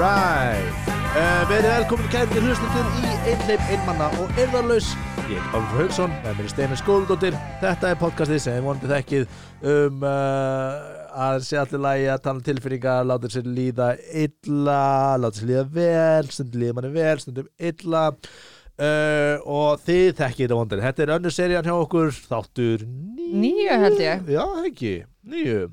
Alright. Uh, Verið velkomin kæri hlustundur í Einleip, Einmanna og Eirðarlaus Ég er Álfur Haugsson, með mér er Steinar Skóldóttir Þetta er podcastið sem vonandi þekkið um uh, að sé allir lægi að tala um tilfinningar láta sér líða illa láta sér líða vel, stundum líða manni vel stundum illa. Uh, og þið þekkið þetta vonandi. Þetta er önnur serían hjá okkur, þáttur níu. Níu held ég. Já, ekki, níu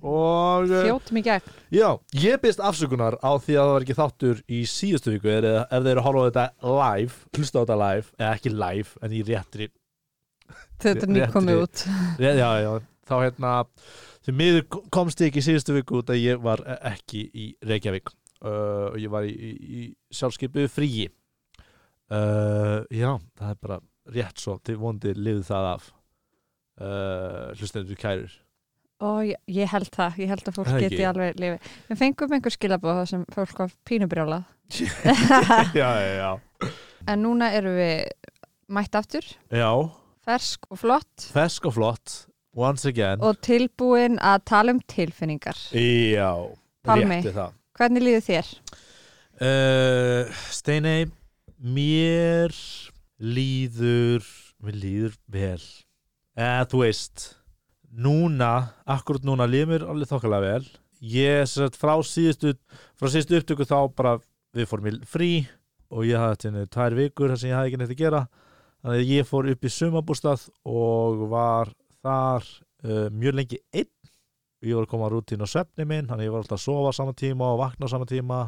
og uh, Þjóttum í gegn. Já, ég byrst afsökunar á því að það var ekki þáttur í síðustu viku. Eða ef þeir eru að horfa á þetta live hlusta á þetta live, eða ekki live en í réttri, Þetta er Réttri- nýkomið út. Rétt, já, já. Þá hérna, því miður komst ég ekki í síðustu viku út að ég var e- ekki í Reykjavík. Uh, og ég var í, í, í sjálfskeipu fríi. Uh, Já, það er bara rétt svo, til vondi liðu það af. Uh, hlustendur kærur Og ég, ég held það, ég held að fólk geti alveg lifið. Við fengum einhver skilabóð sem fólk var pínubrjálað. Já, já, já. En núna erum við mætt aftur. Já, Fersk og flott. Fesk og flott once again. Og tilbúin að tala um tilfinningar. Já, Pálmi. rétti það. Hvernig líður þér? uh, Steinei mér líður mér líður vel. Eða þú veist núna, akkurat núna líður mér alveg þokkalega vel. Ég sagt frá síðustu síðustu upptöku þá bara við fórum í frí og ég hafði þetta tvær vikur þar sem ég hafði ekki neitt að gera. Þannig að ég fór upp í sumabústað og var þar uh, mjög lengi einn. Ég var að koma á rútín og svefni minn þannig að ég var alltaf að sofa á sama tíma og vakna á sama tíma.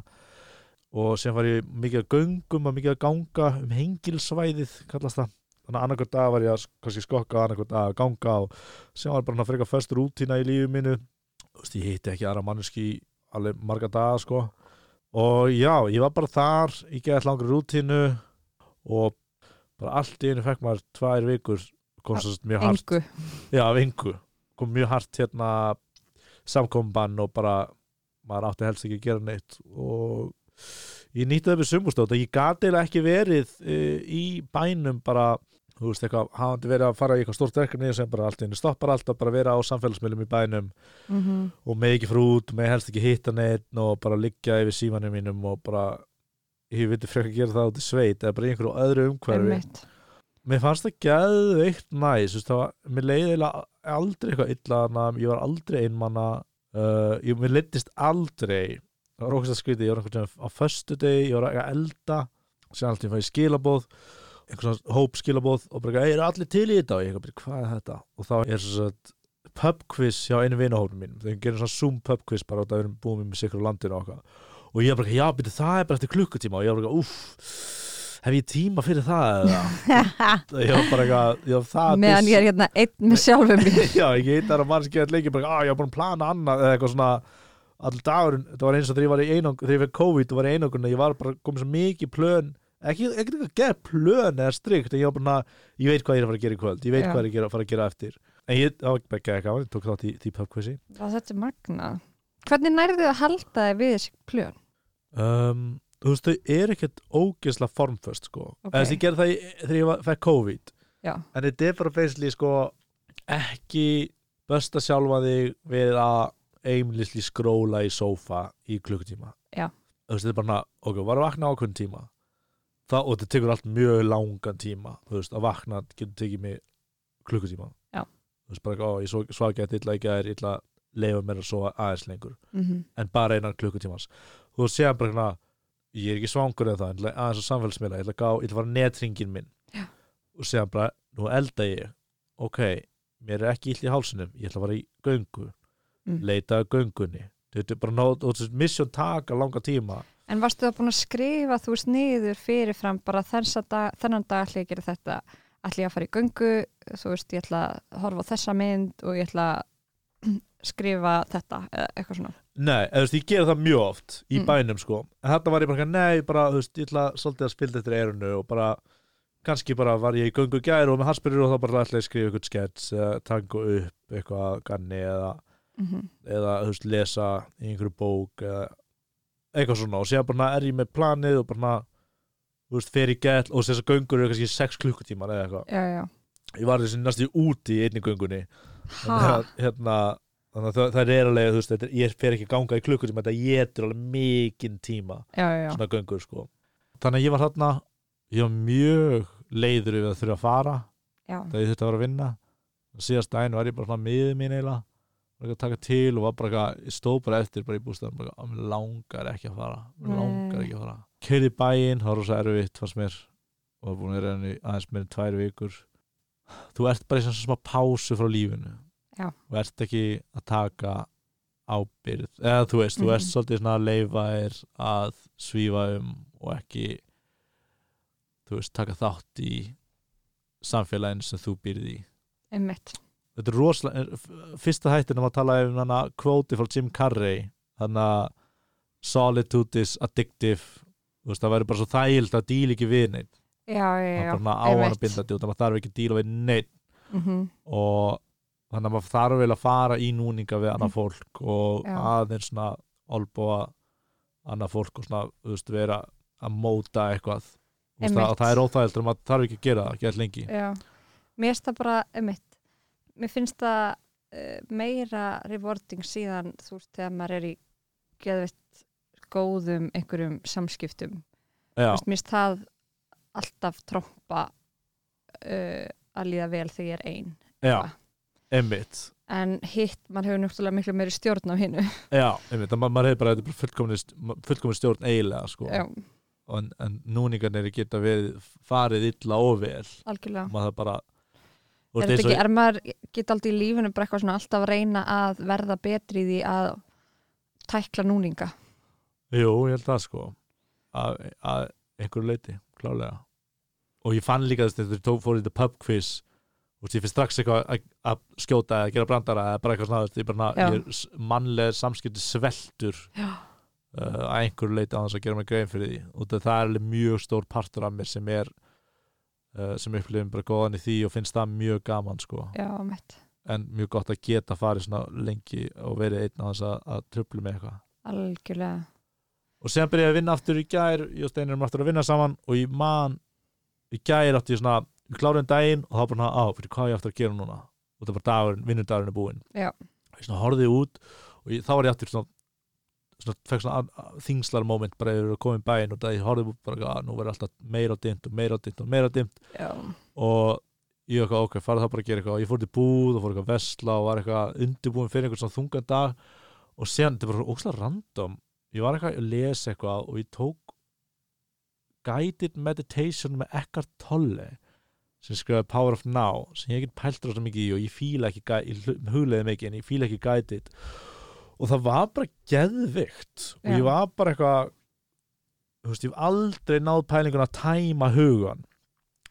Og sem var ég mikið að göngum og mikið að ganga um hengilsvæðið kallast það þannig að annarkvært dag var ég að kannski skokka annarkvært dag að ganga og sem var bara frekar föst rútína í lífi mínu. Þú veist, ég hitti ekki aðra manneski alveg marga daga sko. Og já, ég var bara þar í geðall langri rútínu og bara allt í einu fekk maður tvær vikur kom svo mjög hart. Já, af engu. Kom mjög hart hérna samkombann og bara maður átti helst ekki að gera neitt. Og ég nýtti það við sumbústótt og ég gati ekki verið e, í bænum bara þú veist eitthvað, hafandi verið að fara í eitthvað stórt verkefni sem bara allt einu stoppar allt og bara vera á samfélagsmiðlum í bænum mm -hmm. og með ekki frút, með helst ekki hitta neitt og bara liggja yfir símanum mínum og bara, ég veit frekar að gera það út í sveit eða bara í einhverju öðru umhverfi mér fannst það geðveikt næs þú veist, það var, mér leiði aldrei eitthvað illa ég var aldrei einmanna uh, ég, mér leittist aldrei það var okkur að skrítið, ég var einhvern veginn á föstu degi, ég var að elda sem alltaf fæði skilabóð einhvern svona hóp skilabóð og bara, "Hey, eru allir til í þetta? Og ég bara, hvað er þetta? Og þá er svo að pubquiz hjá einu vinahópum mínum, þegar gerum svona zoom pubquiz bara á það við erum búin með sikur á landinu og okkar og ég er bara, já, byrju, það er bara eftir klukkutíma. Og ég er bara, uff hef ég tíma fyrir það eða? Ég var bara eitthvað, var það Meðan ég er hérna einn með sjálfum mér. Já, ég heit þar að mannski að leikja bara, að ég var búin að plana annað eða eitthvað svona all dagurinn, þetta var eins og þegar ég var í einang þegar ég fekk COVID og var í einangun ég var bara komið svo mikið plön ekki, eitthvað að gera plön eða strikt en ég var bara, ég veit hvað ég er að fara að gera í kvöld ég veit Já. hvað ég er að að fara að gera eftir en ég, það var ekki ekki ekki ég tók þátt í því pubquizi þetta er magna Hvernig nærðu þið að halda þið við þessi plön? um, þú veist, þau er ekkert ógeðslega formföst sko, Ok. okay. þess ég gerði það í, þegar ég var, fekk COVID Já, en þetta er bara basically sko ekki besta sjálfa þig við að aimlessly skróla í sófa í klukkutíma Já. þú veist, þetta er bara, ok, var að vakna á ákveðin tíma það, og þetta tekur allt mjög langan tíma þú veist, að vakna getur tekið mig klukkutíma. Já. þú veist, bara, ó, ég ekki að illa að er illa leifa mér að sofa aðeins lengur. Mm en bara einan klukkutímans. Þú séðan bara hérna ég er ekki svangur eða það, ég aðeins að samfélagsmiðla ég ætla að gá, ég ætla að fara netringin minn. Já. og séðan bara, nú elda ég ok, mér er ekki illt í hálsunum ég ætla að fara í göngu Mm. leita að göngunni. Þetta er bara þessi mission taka langa tíma En varstu það búin að skrifa þú veist niður fyrirfram bara dag, þennan dag ætla ég að gera þetta. Ætla ég að fara í göngu þú veist ég ætla að horfa á þessa mynd og ég ætla að skrifa þetta eða eitthvað svona. Nei, eða, veist, ég gera það mjög oft í Mm. bænum sko, en þetta var ég bara, nei, bara veist, ég ætla svolítið að spilda eftir eirunu og bara kannski bara var ég í göngu í gær og með hansbyrjur og þá bara ætla ég að skrifa eitthvað skets eða tango upp eitthvað ganni eða mm eða þú veist, lesa í einhverju bók eða eitthvað svona og séðan bara er ég með planið og bara þú veist, fer í gett og þess að göngur eru kannski 6 klukkutímar eða eitthvað. Já, já. Ég var þessi næstu úti í einni göngunni. Að, hérna, þannig að það, er alveg, þú veist, þetta, ég fer ekki að ganga í klukkutíma, þetta getur alveg mikinn tíma já, svona göngur sko. Þannig að ég var þarna ég var mjög leiður yfir að þurfa að fara já. þegar ég þurfti að vera að vinna. Og síðast daginn var ég bara svona miður mín eiginlega að taka til og var bara eitthvað, stóð bara eftir bara í bústæðan, bara að mér langar ekki að fara mér langar ekki að fara. Keirði í bæinn, það var rosa erfitt fannst mér. Og var búin að vera henni aðeins meira en tvær vikur. Þú ert bara í svona smá pásu frá lífinu. Já. og ert ekki að taka ábyrð eða þú veist, þú ert Mhm. svolítið svona að leifa þér að svífa um og ekki þú veist, taka þátt í samfélaginu sem þú býrð í. Einmitt þetta er rosalega fyrsta hættin um að tala um hana kvóti frá Jim Carrey að solitude is addictive veist, það væri bara svo þægild að díla ekki við neitt já, já, það já, er bara svona á hann einmitt. að binda djúta maður þarf ekki að díla við neitt Mhm. og þannig að maður þarf vel að fara í núninga við annað Mm. fólk og aðeins svona olbúa annað fólk og svona, þú veist, vera að móta eitthvað. Þú veist, það, það er óþægild og maður þarf ekki að gera það, ekki alltaf lengi. Já, mér finnst það bara einmitt, mér finnst það uh, meira rewarding síðan þú veist þegar maður er í geðvitt góðum einhverjum samskiptum. Veist, mér finnst það alltaf trompa uh, að líða vel þegar ég er ein já, einmitt. En hitt, maður hefur náttúrulega miklu meiri stjórn á hinnu Já, einmitt, að ma maður hefur bara fullkomin, stjórn eiginlega sko. En, en núningarnir geta verið farið illa og vel. Algjörlega. Maður það bara Er ekki, er maður geta aldrei í lífinu bara eitthvað svona alltaf að reyna að verða betri í því að tækla núninga. Jú, ég held það sko. Að, að einhverju leiti, klálega og ég fann líka þess að þetta tók fór í þetta pub quiz og ég fyrir strax eitthvað að, að skjóta eða gera brandara eða bara eitthvað svona, ég, er mannlega samskipti sveltur uh, að einhverju leiti á þess að gera mig grein fyrir því. Og það er alveg mjög stór partur af mér sem er uh, sem upplifum bara góðan í því og finnst það mjög gaman sko. Já, en mjög gott að geta farið svona lengi og verið einn á þess að, að tröflu með eitthvað. Algjörlega. Og sem byrjaði að vinna aftur í gær ég og Steinar erum aftur að vinna saman og ég man í gær átti ég svona við klárum daginn og þá bara á, fyrir hvað ég aftur að gera núna? Og það var dagurinn, vinnudagurinn er búinn. Já. og ég svona horfði út og ég, þá var ég aftur svona, fekk svona þingslar moment bara yfir að koma í bæinn og það ég horfði bara að nú verður alltaf meira og dimmt og meira og dimmt og meira og dimmt. Já, og ég eitthvað ok, farið það bara að gera eitthvað. Og ég fór til búð og fór eitthvað að vesla og var eitthvað undirbúin fyrir einhvern svona þungan dag. Og síðan, þetta var bara óslega random. Ég var eitthvað að lesa eitthvað og ég tók Guided Meditation með Eckhart Tolle sem skrifaði Power of Now sem ég ekki pæltur svo mikið í og ég fíla ekki ég hugleiði mikið en ég fíla ekki Guided og það var bara geðvikt. Og ég var bara eitthvað þú veist, ég hef aldrei náð pælingun að tæma hugan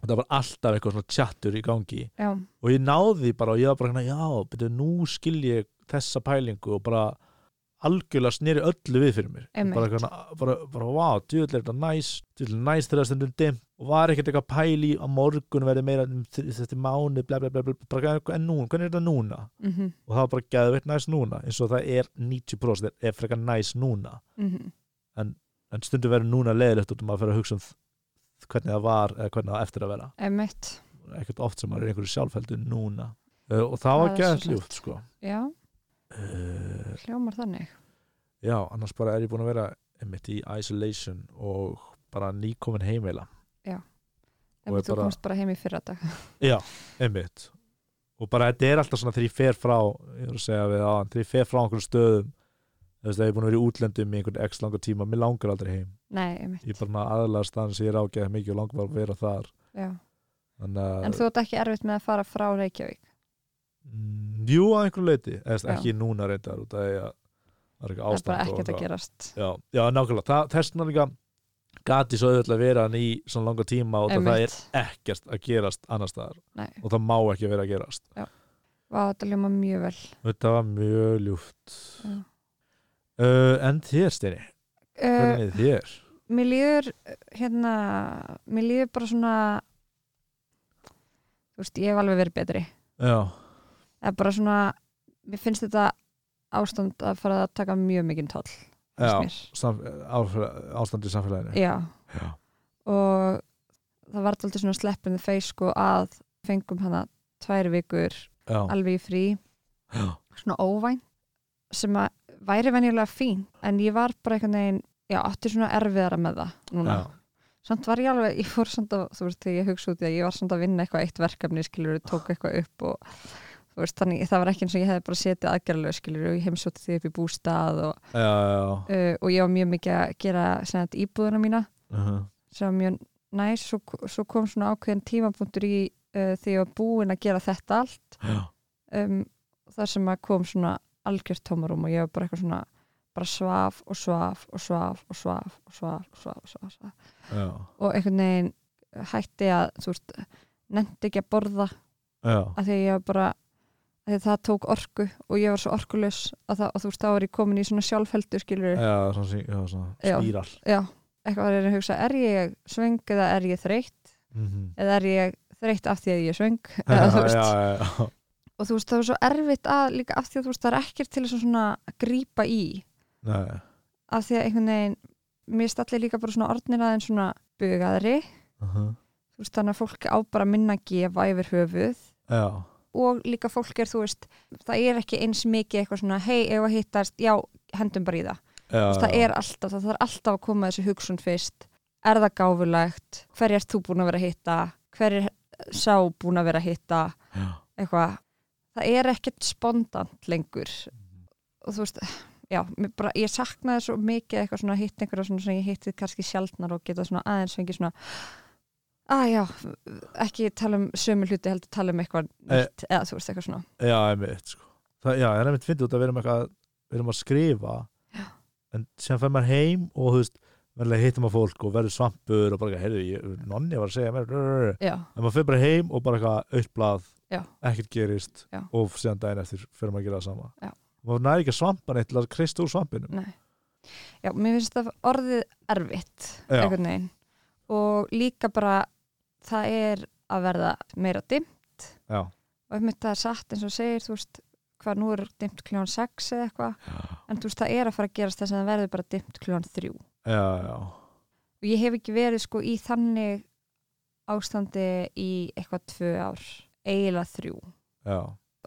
og það var alltaf eitthvað svona tjattur í gangi. Já, og ég náði bara og ég var bara já, betur nú skil ég þessa pælingu og bara algjörlega sneri öllu við fyrir mér. Einmitt. bara, eitthvað, bara, bara, wow, djúvill er þetta næs er næs þegar það stendur dim og var ekkert eitthvað pæli að morgun verði meira þetta mánu, bla bla bla, bla bara, en nú, hvernig er þetta núna? Mhm, og það var bara geðveitt næs núna eins og það er 90% er frekar næs núna. Mhm. En stundum verður núna leiðilegt út um að fyrir að hugsa um hvernig það var eða hvernig það á eftir að vera. Ekkert oft sem maður er einhverju sjálfheldu núna. Og það var gæðið ljúft sko. já, hljómar þannig. Já, annars bara er ég búin að vera einmitt í isolation og bara nýkomin heimila. Og En þú bara- komst bara heim í fyrra dag já, einmitt. Og bara þetta er alltaf svona þegar ég fer frá ég er að segja við á þegar ég fer frá einhverjum stöðum þú veist, þegar ég er búin að vera í útlendum í einhvern x langa tíma, mér langar aldrei heim. Nei, einmitt, ég er bara aðalega staðan sem ég er ágæð mikið og langar bara að vera þar. Já. Þannig að, En þú ert ekki erfitt með að fara frá Reykjavík jú að einhverju leiti eða Já. ekki núna reyndar út af því að það er ekki Það er ástand bara ekkert að eitthvað. gerast. Já, já, nákvæmlega, þess vegna líka gati svo auðvitað að vera hann í svona langa tíma og það er ekkert að gerast annar staðar. Nei, og það má ekki vera að gerast. Vá, þetta hljóma mjög vel. Þetta var mjög ljúft. Já. uh, en þér Steini, uh, hvernig er þér? Mér líður uh, hérna, mér líður bara svona þú veist, ég hef alveg verið betri. Já, er bara svona, mér finnst þetta ástand að fara að taka mjög mikinn toll já finnst mér. sam, ástandi í samfélaginu. Já, já, og það var alltaf svona sleppin the face sko að fengum hana tvær vikur já, alveg í frí, já, svona óvænt sem að væri venjulega fín en ég var bara einhvern veginn já, átti svona erfiðara með það núna. Já, samt var ég alveg, ég fór samt að þú veist, þegar ég hugsa út í að ég var samt að vinna eitthvað eitt verkefni, skilur, tók eitthvað upp og veist, þannig það var ekki eins og ég hefði bara setið aðgerðalög, skilur, og ég heimsótti því upp í bústað og, já, já. uh, og ég var mjög mikið að gera þetta íbúðuna mína Uh sem var mjög næs, svo, svo kom svona ákveðin tímapunktur í uh, því ég var búin að gera þetta allt. Já, um, þar sem að kom svona algjört tómarum og ég var bara eitthvað svona bara svaf og svaf og svaf og svaf og svaf og svaf og svaf, og svaf. já, og einhvern veginn hætti að þú veist, nefndi ekki að borða. Já, að því að ég var bara að það tók orku og ég var svo orkulös að það, og þú veist, þá var ég komin í svona sjálfheldu skilur, já, svona, já, svona spíral. já, eitthvað var ég að hugsa er ég svöng eða er ég þreytt? Mhm. eða er ég þreytt af því að ég er svöng? Eða, þú veist, já, já, og þú veist, það var svo erfitt að líka af því að þú veist, það er ekkert til þess að svona grípa í. Nei, af því að einhvern veginn mér stalli líka bara svona orðnir aðeins svona bugaðri, uh þú veist, þannig að fólk á bara minna að gefa yfir höfuð. Já, og líka fólk er, þú veist, það er ekki eins mikið eitthvað svona, hei, ef að hittast já, hendum bara í það, já, það er alltaf það þarf alltaf að koma þessi hugsun fyrst. Er það gáfulegt, hver er þú búin að vera að hitta, hver er sá búin að vera að hitta? Já, eitthvað, það er ekkert spondant lengur. Og þú veist, já, bara, ég saknaði svo mikið eitthvað svona hitt einhverja svona sem ég hittið kannski sjaldnar og geta svona aðeins fengið svona að já, ekki tala um sömu hluti heldur tala um eitthvað nýtt eða þú veist, eitthvað svona já, einmitt, sko. Það, já, en einmitt fyndið út að við erum eitthvað, við erum að skrifa, Já. en sem fer maður heim og þú veist, verðilega hittum að fólk og verður svampur og bara, heyrðu, nonni var að segja mér, en maður fer bara heim og bara eitthvað auðblað, ekkert gerist Já. og síðan daginn eftir fyrir maður að gera það sama. Já. Maður næri ekki að svampa neitt til að krist úr svampinum. nei já, mér finnst það orðið erfitt og líka bara það er að verða meira dimmt. Já, og einmitt það er satt eins og segir, þú veist hvað nú er dimmt kljóðan 6 eða eitthvað. En þú veist það er að fara að gerast þess að það verður bara dimmt kljóðan 3 og já, já, ég hef ekki verið sko í þannig ástandi í eitthvað tvö ár. Eiginlega þrjú. Já,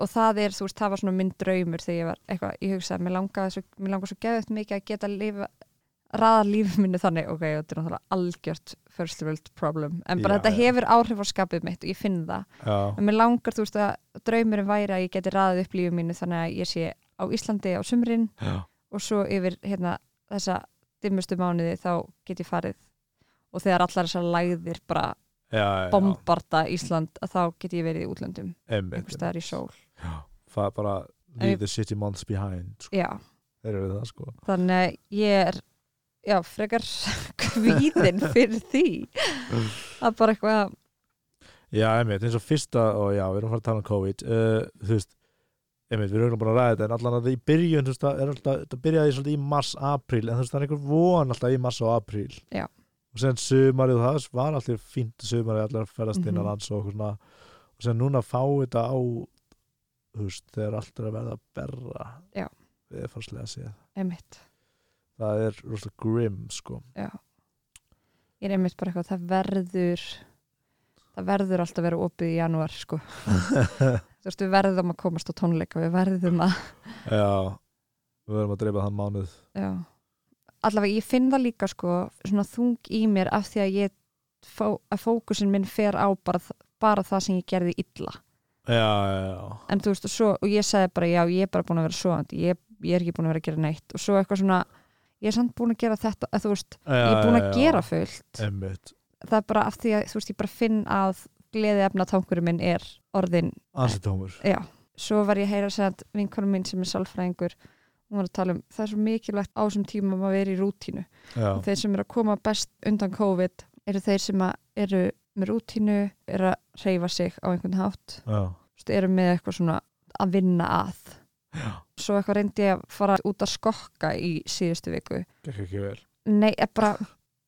og það er, þú veist, það var svona minn draumur þegar ég var eitthvað, ég hugsaði, mér langaði svo, langaði svo geðvægt mikið að geta lifa raða lífið minni þannig, ok, þetta er náttúrulega algjört first world problem, en bara Já, þetta já. hefur áhrif á skapið mitt og ég finn það. Já, en mér langar, þú veist, að draumurinn væri að ég geti raðið upp lífið mínu þannig að ég sé á Íslandi á sumrin og svo yfir hérna þessa dimmustu mánuði þá get ég farið. Og þegar allar þessar lægðir bara bombarda Ísland að þá get ég verið í útlöndum. Einmitt, einhvers staðar í sól. Það er bara leave the city months behind, sko, það, sko. þannig að ég er já, frekar kvíðin fyrir því að bara eitthvað Já, einmitt, eins og fyrsta, og já, við erum að fara að tala um COVID, uh, þú veist, einmitt, við erum bara að ræða þetta, en allan að það í byrjun, þú veist, það er alltaf, það byrjaði svolítið í mars, apríl, en þú veist, það er einhver von alltaf í mars og apríl. Já. Og sen sumarið, það var alltaf fínt sumarið, allar ferðast inn Mhm. á lands og svona, og sen núna fá þetta á, þú veist, þegar allt er að verða berra. Já. Við erum farslega að segja. einmitt, Það er rosalega grim, sko. já ég er einmitt bara eitthvað, það verður það verður alltaf að vera opið í janúar sko, þú veist, við verðum að komast á tónleika, við verðum að já, við verðum að dreipa þann mánuð. já, allavega ég finn það líka sko, svona þung í mér af því að ég fó, að fókusin minn fer á bara, bara það sem ég gerði illa Já, já, já. en þú veist, og, svo, og ég sagði bara já, ég er bara búin að vera svoandi ég, ég er ekki búin að vera að gera neitt og svo eitthvað svona, ég er samt búin að gera þetta að veist, ég er búin að gera fullt. Einmitt. það er bara af því að veist, ég bara finn að gleði efna tankurinn minn er orðin, svo var ég að heyra að vinkonum minn sem er sálfræðingur hún var að tala um, það er svo mikilvægt á þessum tímum að vera í rútínu. Já, og þeir sem eru að koma best undan COVID eru þeir sem eru með rútínu, eru að reyfa sig á einhvern hátt, eru með eitthvað svona að vinna að. Já. Svo eitthvað reyndi að fara út að skokka í síðustu viku Gekk ekki vel. nei, bara,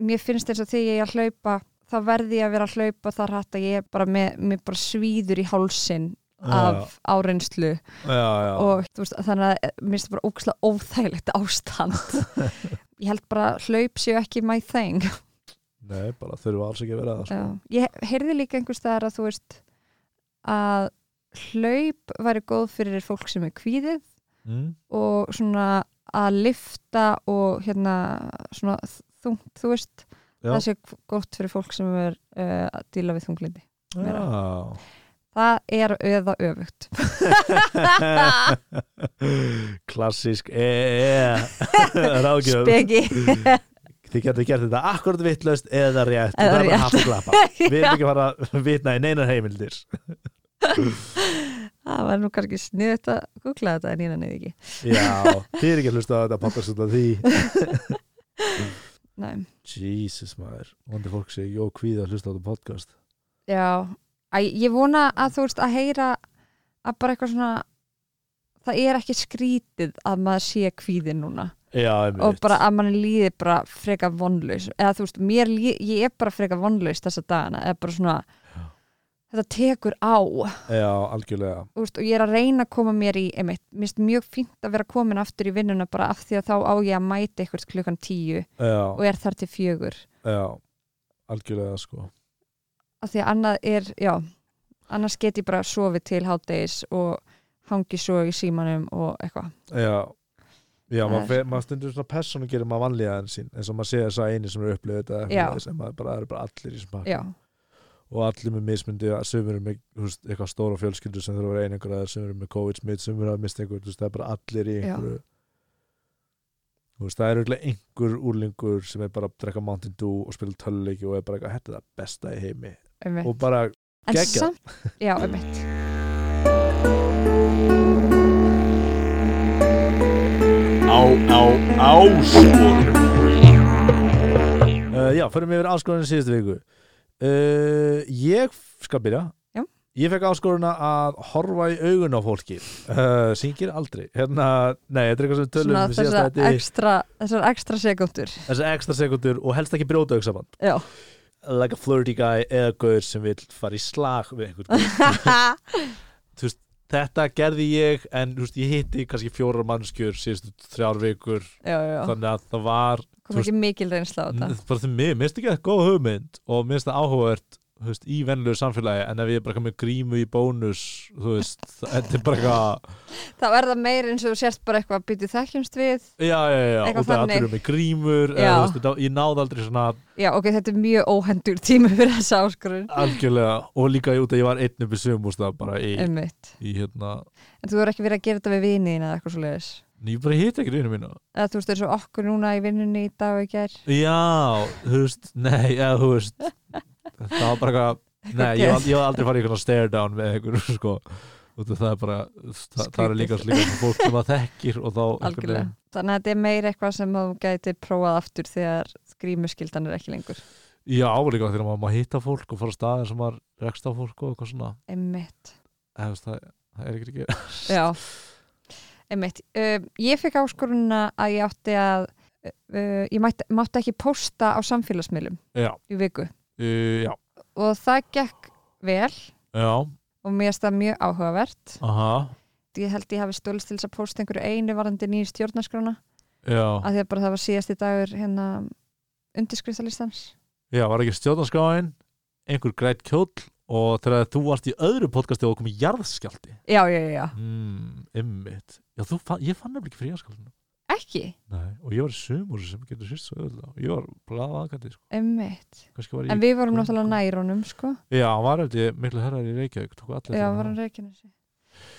mér finnst eins og þegar ég er að hlaupa þá verði ég að vera að hlaupa þar hætt að ég er bara með, með bara svíður í hálsin af áreynslu Já, já. og veist, þannig að mér finnst það bara ógæslega óþægilegt ástand ég held bara hlaup séu ekki my thing Nei, bara þurfa alls ekki að vera það, sko. Já. ég heyrði líka einhvers staðar að þú veist að hlaup væri góð fyrir fólk sem er kvíðið mm. og svona að lifta og hérna svona þungt, þú veist Já. það sé gott fyrir fólk sem er uh, að díla við þunglindi það er öða öfugt. Klassísk e e ráðgjöf. Speki. Þið getur gert þetta akkurat vittlust eða rétt. Eða rétt. við erum ekki að fara að vitna í neinar heimildir það var nú kannski sniðut að googla þetta en ég nefnir ekki. Já, þið er ekki að hlusta á þetta podcast út af því. Nei. Jesus maður, vondi fólk sé jó kvíða að hlusta á þetta podcast. Já, Æ, ég vona að þú veist að heyra að bara eitthvað svona það er ekki skrítið að maður sé kvíðin núna. Já, og bara að mann líði bara freka vonlaus. Eða þú veist, mér ég er bara freka vonlaus þessa dagana, eða bara svona. Þetta tekur á. Já, algjörlega. Veist, og ég er að reyna að koma mér í einmitt, mér finnst mjög fínt að vera komin aftur í vinnuna bara af því að þá á ég að mæta eitthvað klukkan tíu já, og er þar til fjögur. Já, algjörlega sko. Af því að annað er, já annars get ég bara sofið til hátdeis og hangi svo í símanum og eitthvað. Já, já, maður, er- maður stundur svona persónu gerir maður vanlíða en sín eins og maður sé þess að eini sem er upplifið þetta maður bara, eru bara allir í smakk. Já, og allir með mismundi sömur eru með veist, eitthvað stóra fjölskyldur sem þurfa að vera einangraðar sömur eru með COVID-smitt, sömur eru að mista einhver það er bara allir í Já. einhverju veist, það er auðvitað einhver úrlingur sem er bara að drekka Mountain Dew og spila töluleiki og er bara eitthvað, þetta er það besta í heimi. Einmitt. Og bara, en geggjað. samt, já, einmitt. Á, á, áskorun uh, já, förum yfir áskorunin síðustu viku uh, ég skal byrja. Já. ég fekk áskoruna að horfa í augun á fólki. Uh, syngir aldrei. Hérna, nei, þetta er eitthvað sem tölum um þessar ekstra, þessar ekstra sekundur þessar ekstra sekundur og helst ekki brjóta auksaband já. Like a flirty guy eða gaur sem vil fara í slag við einhvern þetta gerði ég en veist, ég hitti kannski fjórar mannskjur síðustu þrjár vikur. Já, já, þannig að það var kom ekki mikil reynsla á þetta. Bara því mér finnst ekki að góð hugmynd og mér finnst það áhugavert veist, í vennlegu samfélagi en ef ég er bara með grímu í bónus þú veist, þetta er bara eitthvað þá er það meir eins og sérst bara eitthvað býtið þekkjumst við. Já, já, já, og það þannig. allir eru með grímur eða, veist, ég náði aldrei svona já, ok, þetta er mjög óhendur tími fyrir þessa áskorun. Algjörlega og líka út að ég var einn upp í sumústa bara í, í hérna en þú er ekki verið að gera þetta við viniðina eða eitthvað ég bara hitt ekki vinnu mína. Eða þú veist, eins og okkur núna í vinnunni í dag og í gær. Já, þú veist, nei, eða þú veist. Það var bara eitthvað nei, ég var, ég var aldrei farið í eitthvað stare down með einhverjum sko. Það er bara, það, það er líka, líka svona fólk sem það þekkir og þá einhvern veginn- þannig að þetta er meir eitthvað sem þú gæti prófað aftur þegar grímuskyldan er ekki lengur. Já, líka þegar maður, hitta fólk og fara á staðin sem maður rekst á fólk og eitthvað svona. Veist, það, það er ekki ekki einmitt, uh, ég fekk áskorunna að ég átti að uh, ég mátti, mátti ekki posta á samfélagsmiðlum Já, í viku. Uh, og það gekk vel. Já, og mér það mjög áhugavert. Aha. Ég held ég hafi stólist til þess að posta einhverju einu varandi nýju stjórnarskrána. Já, að því að bara það var síðasti dagur hérna undirskriftalistans. Já, var ekki stjórnarskráin einhver grætt kjóll og þegar þú varst í öðru podcasti og komið jarðskjálti já, já, já, já, mm, Já, fann, ég fann nefnilega ekki fyrir jarðskjáltinu ekki? Nei, og ég var í sumur sem getur sýst svo öðvitað ég var bara aðgæti sko. ég en við vorum náttúrulega nær honum sko, Já, hann var ég miklu herrar í Reykjavík tóku allir já, eftir var hann Reykjanesi.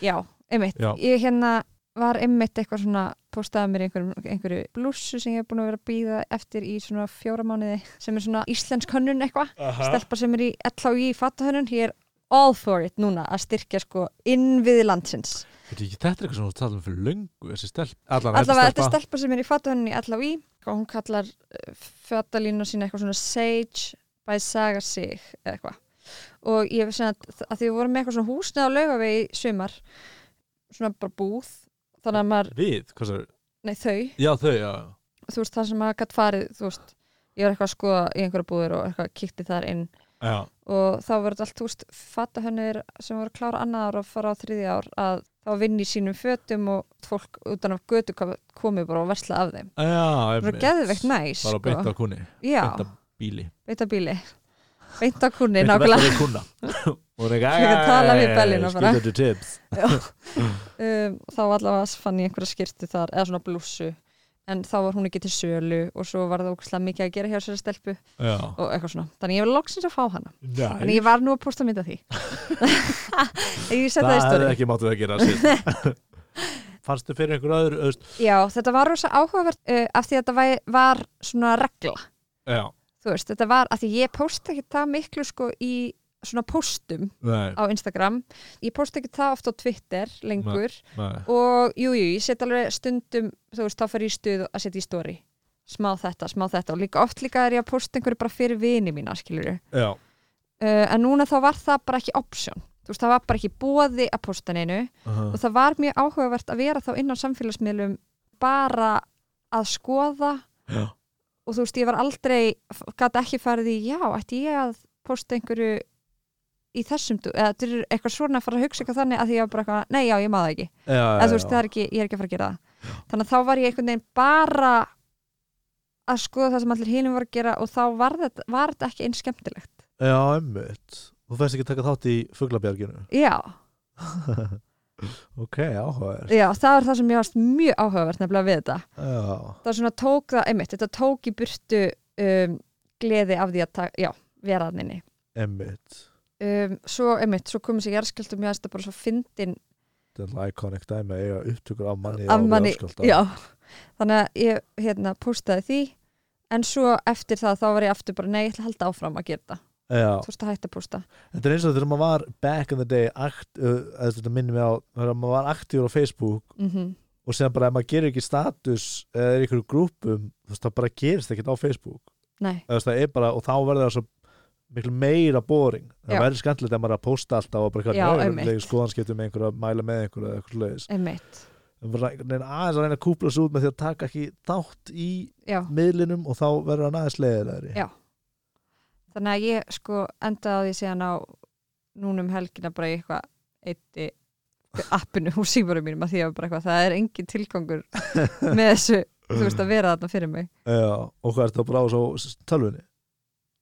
Já, einmitt, Já. ég hérna var einmitt eitthvað svona postaði mér einhverjum, einhverju blússu sem ég hef búin að vera að býða eftir í svona fjóra mánuði sem er svona íslensk hönnun eitthvað. Stelpa sem er í LHI í fatahönnun ég er all for it núna að styrkja sko innviði landsins Þetta er eitthvað sem þú talum fyrir löngu allavega þetta er stelpa. sem er í fatahönnun í LHI og hún kallar uh, fatalínu sína eitthvað svona Sage by Saga Sig eða eitthvað. Og ég veist að, að því við vorum með eitthvað svona húsnið á laugavegi í sumar svona bara búð þannig að maður, Við, hvað sér nei þau. Já, þau, já. Þú veist það sem maður gætt farið þú veist, ég var eitthvað að skoða í einhverja búður og eitthvað kíkti þar inn. Já, og þá verður allt, þú veist, fatahönnir sem voru klára annað ár og fara á þriðja ár að þá vinni í sínum fötum og fólk utan af götu komið bara og versla af þeim. Það er geðveikt næs, Bara sko. beint á kunni Beint á bíli. Beita bíli. beint á kunni, Beint að nákvæmlega. og það er kan tala við Bellina skilur þetta tips. Um, þá allavega fann ég einhverja skirtu þar eða svona blússu en þá var hún ekki til sölu og svo var það ógæslega mikið að gera hjá sér stelpu já, og eitthvað svona, þannig ég var loksins að fá hana. En Næ, ég var nú að posta mynd af því. Það það stóri ekki máttu að gera sér fannstu fyrir einhver öðru öst, já, þetta var rosa áhugavert uh, af því að þetta var, var svona regla. Já, þú veist, þetta var af því ég posta ekki það miklu sko í svona postum nei, á Instagram. Ég posta ekki það oft á Twitter lengur. Nei og jú, jú, ég set alveg stundum þú veist, þá fer ég stuð að setja í story. Smá þetta, smá þetta. Og líka oft líka er ég að posta einhverju bara fyrir vini mína skilur já, uh, en núna þá var það bara ekki option. Þú veist, það var bara ekki bóði að posta neinu. Uh og það var mjög áhugavert að vera þá inn á samfélagsmiðlum bara að skoða. Já, og þú veist, ég var aldrei gæti ekki farið í, já, ætti ég að posta einhverju í þessum eða þetta er eitthvað svona að fara að hugsa eitthvað þannig að því ég var bara eitthvað, nei, já, ég maður ekki. Já, eða þú veist, það er ekki, ég er ekki að fara að gera það. Þannig að þá var ég einhvern veginn bara að skoða það sem allir hinum var að gera og þá var þetta, var þetta ekki eins skemmtilegt. Já, emmitt þú fæst ekki að taka þátt í fuglabjarginu. Já, ok, áhugaður já, það er það sem ég varst mjög áhugavert nefnilega við þetta. Já, það svona tók það, einmitt, þetta tók í burtu um, gleði af því að ta- já, vera að nynni emmitt um, svo, einmitt, svo komið sér jarðskjöldum ég aðeins bara svo fyndin þetta er iconic dæmi að eiga upptökur af manni af manni, já. Þannig að ég hérna postaði því. En svo eftir það þá var ég aftur bara nei, ég ætla að halda áfram að gera já, þú veist að hætta að posta. Þetta er eins og þegar maður var back in the day akt, uh, þetta minnum við á þegar maður var aktífur á Facebook mm og sem bara ef maður gerir ekki status eða er einhverju grúpum þú veist það bara gerist ekkert á Facebook. Nei, það er bara, og þá verður það svo miklu meira boring. Það verður skemmtilegt ef maður að posta alltaf og bara skoðanskiptum með einhverju að mæla með einhverju eða eitthvað leiðis einmitt. Aðeins að reyna að kúpla svo út með því að taka ekki þátt í já, miðlinum og þá verður hann aðeins leiðilegri. Já. þannig að ég sko endaði á því síðan á núna um helgina bara eitthvað eitti appinu úr símarum mínum að því að eitthvað, það er engin tilgangur með þessu, þú veist að vera þarna fyrir mig. Já, og hvað er þetta bara á svo tölvunni?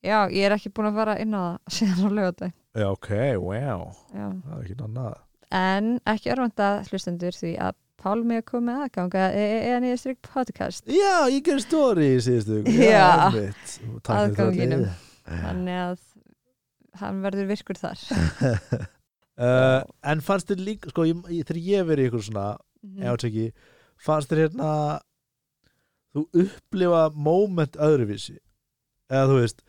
Já, ég er ekki búin að fara inn á það síðan á lögatæg Já, ok, wow já. það er ekki annað en ekki örvanda hlustendur því að Pálmi er komið aðganga eða niður stryk podcast Já, ég ger story í síðustu. Já. Aðganginum. þannig að hann verður virkur þar uh, En fannst þér líka sko, ég, þegar ég verið ykkur svona mm. áteki, fannst þér hérna þú upplifa moment öðruvísi eða þú veist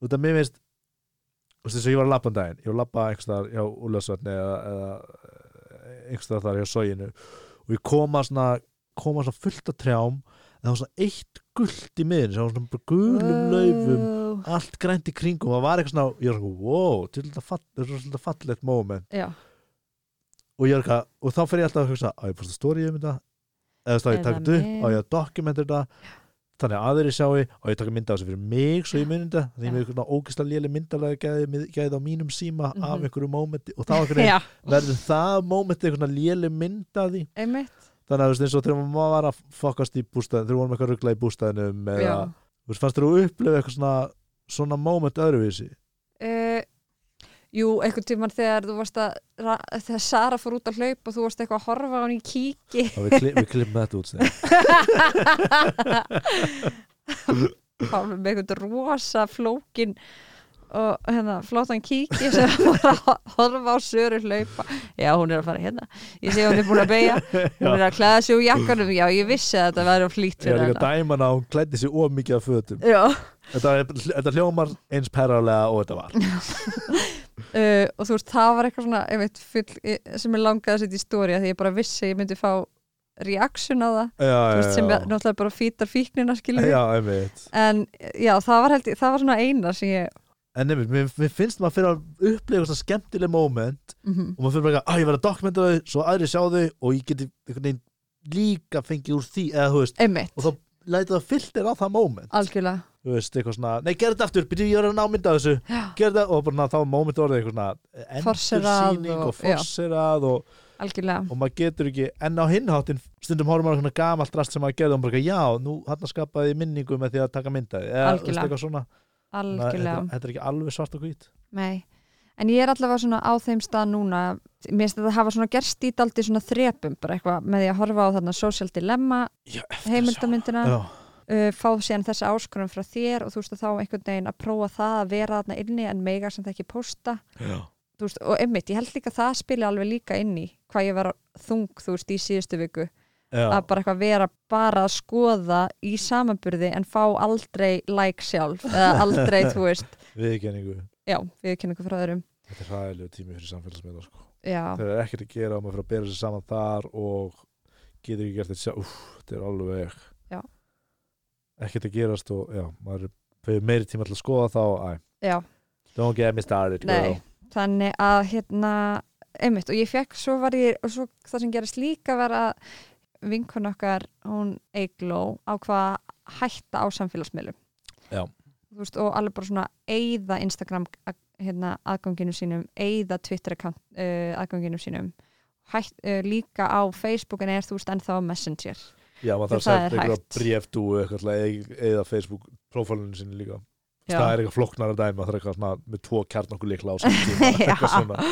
út af mér veist þú veist þess að ég var að labba um daginn ég var að labba einhvers staðar hjá Úlfarsvatni eða, eða einhvers staðar þar hjá Sóginu og ég koma svona koma svona fullt af trjám en það var svona eitt gullt í miðin sem var svona bara gulum laufum Wow. allt grænt í kringum það var eitthvað svona, ég var svona, wow þetta er svona fallegt moment. Já, og ég er eitthvað, og þá fer ég alltaf að hugsa á ég posta story um þetta? Eða þá ég þetta upp, á ég að dokumenta þetta þannig að aðrir sjái, á ég að taka mynda á þessu fyrir mig svo ég myndi þetta, þannig ég Já. með eitthvað ógislega léli myndalega gæði, gæði á mínum síma Mhm. af einhverju momenti og þá verður það momenti eitthvað léli myndaði þannig að eins og þegar maður var að fokast í bústæðin, þegar vorum eitthvað ruggla í bústæðinum eða, fannst þér að upplifa eitthvað svona svona moment öðruvísi? Uh, jú, einhvern tímann þegar þú varst að þegar Sara fór út að hlaupa og þú varst eitthvað að horfa á hann í kíki. Og við, kli, við klippum þetta út. Pálmi með einhvern rosa flókin og hérna flótan kíki sem var að ho- horfa á Söru hlaupa. Já, hún er að fara hérna. Ég sé hún er búin að beigja, hún er að klæða sig úr jakkanum. Já, ég vissi að þetta væri of flýtt ég er líka að hana. dæma hana að hún klæddi sér of mikið af fötum. Já, þetta, þetta hljómar eins perralega og þetta var uh, og þú veist, það var eitthvað svona einmitt, full, sem ég langaði að setja í stóri því ég bara vissi að ég myndi fá reaction á það. Já, veist, sem er náttúrulega bara fýtar fíknina en já, það var, held, ég- það var svona eina sem ég en nefnir, mér, mér finnst maður fyrir að upplifa svona skemmtileg moment mm og maður fyrir bara að ég verð að dokumenta þau svo aðri sjá þau og ég geti líka fengið úr því eða veist, og þá læta það filter á það moment. Algjörlega þú veist, eitthvað svona, nei, gerð þetta aftur byrju ég var að ná mynda þessu, gerð þetta og bara þá er moment orðið eitthvað svona endursýning og og- forserað og, algjörlega. og maður getur ekki, en á hinháttin stundum horfum maður svona gamalt rast sem maður gerði og maður bara, já, nú hann skapaði ég minningu með því að taka myndaði eða eitthvað svona. Algjörlega. þetta er ekki alveg svart og hvít. Nei, en ég er allavega svona á þeim stað núna, mér finnst þetta hafa svona gerst í daldi svona þrepum, bara eitthvað með því að horfa á þarna social dilemma heimildamyndina, uh, fá síðan þessa áskorun frá þér og þú veist að þá einhvern veginn að prófa það að vera þarna inni en mega sem það ekki posta. Veist, og einmitt, ég held líka að það spila alveg líka inn í hvað ég var þung, þú veist, í síðustu viku. Já. að bara eitthvað vera bara að skoða í samanburði en fá aldrei like sjálf eða aldrei, þú veist, viðkenningu já, við kynum ykkur frá öðrum. Þetta er hræðilegu tími fyrir samfélagsmiðla sko. þegar er ekkert að gera og maður fyrir að bera sér saman þar og getur ekki gert þetta sjálf. Þetta er alveg Já. Ekkert að gerast og já, maður fyrir meiri tíma til að skoða þá já, don't get me started Nei. þannig að hérna, einmitt, og ég fekk svo var ég, og svo það sem gerist líka var að vinkun okkar hún Eigló á hvað hætta á samfélagsmiðlum. Já. Veist, og alveg bara svona eigða Instagram að- hérna, aðganginu sínum eigða Twitter uh, aðganginu sínum. Hætt, uh, líka á Facebookin er þú veist ennþá Messenger já, maður þarf að til að eig- eða Facebook prófálunum sinni líka. Já. það er eitthvað flokknar að dæma það er eitthvað svona með tvo eitthvað svona.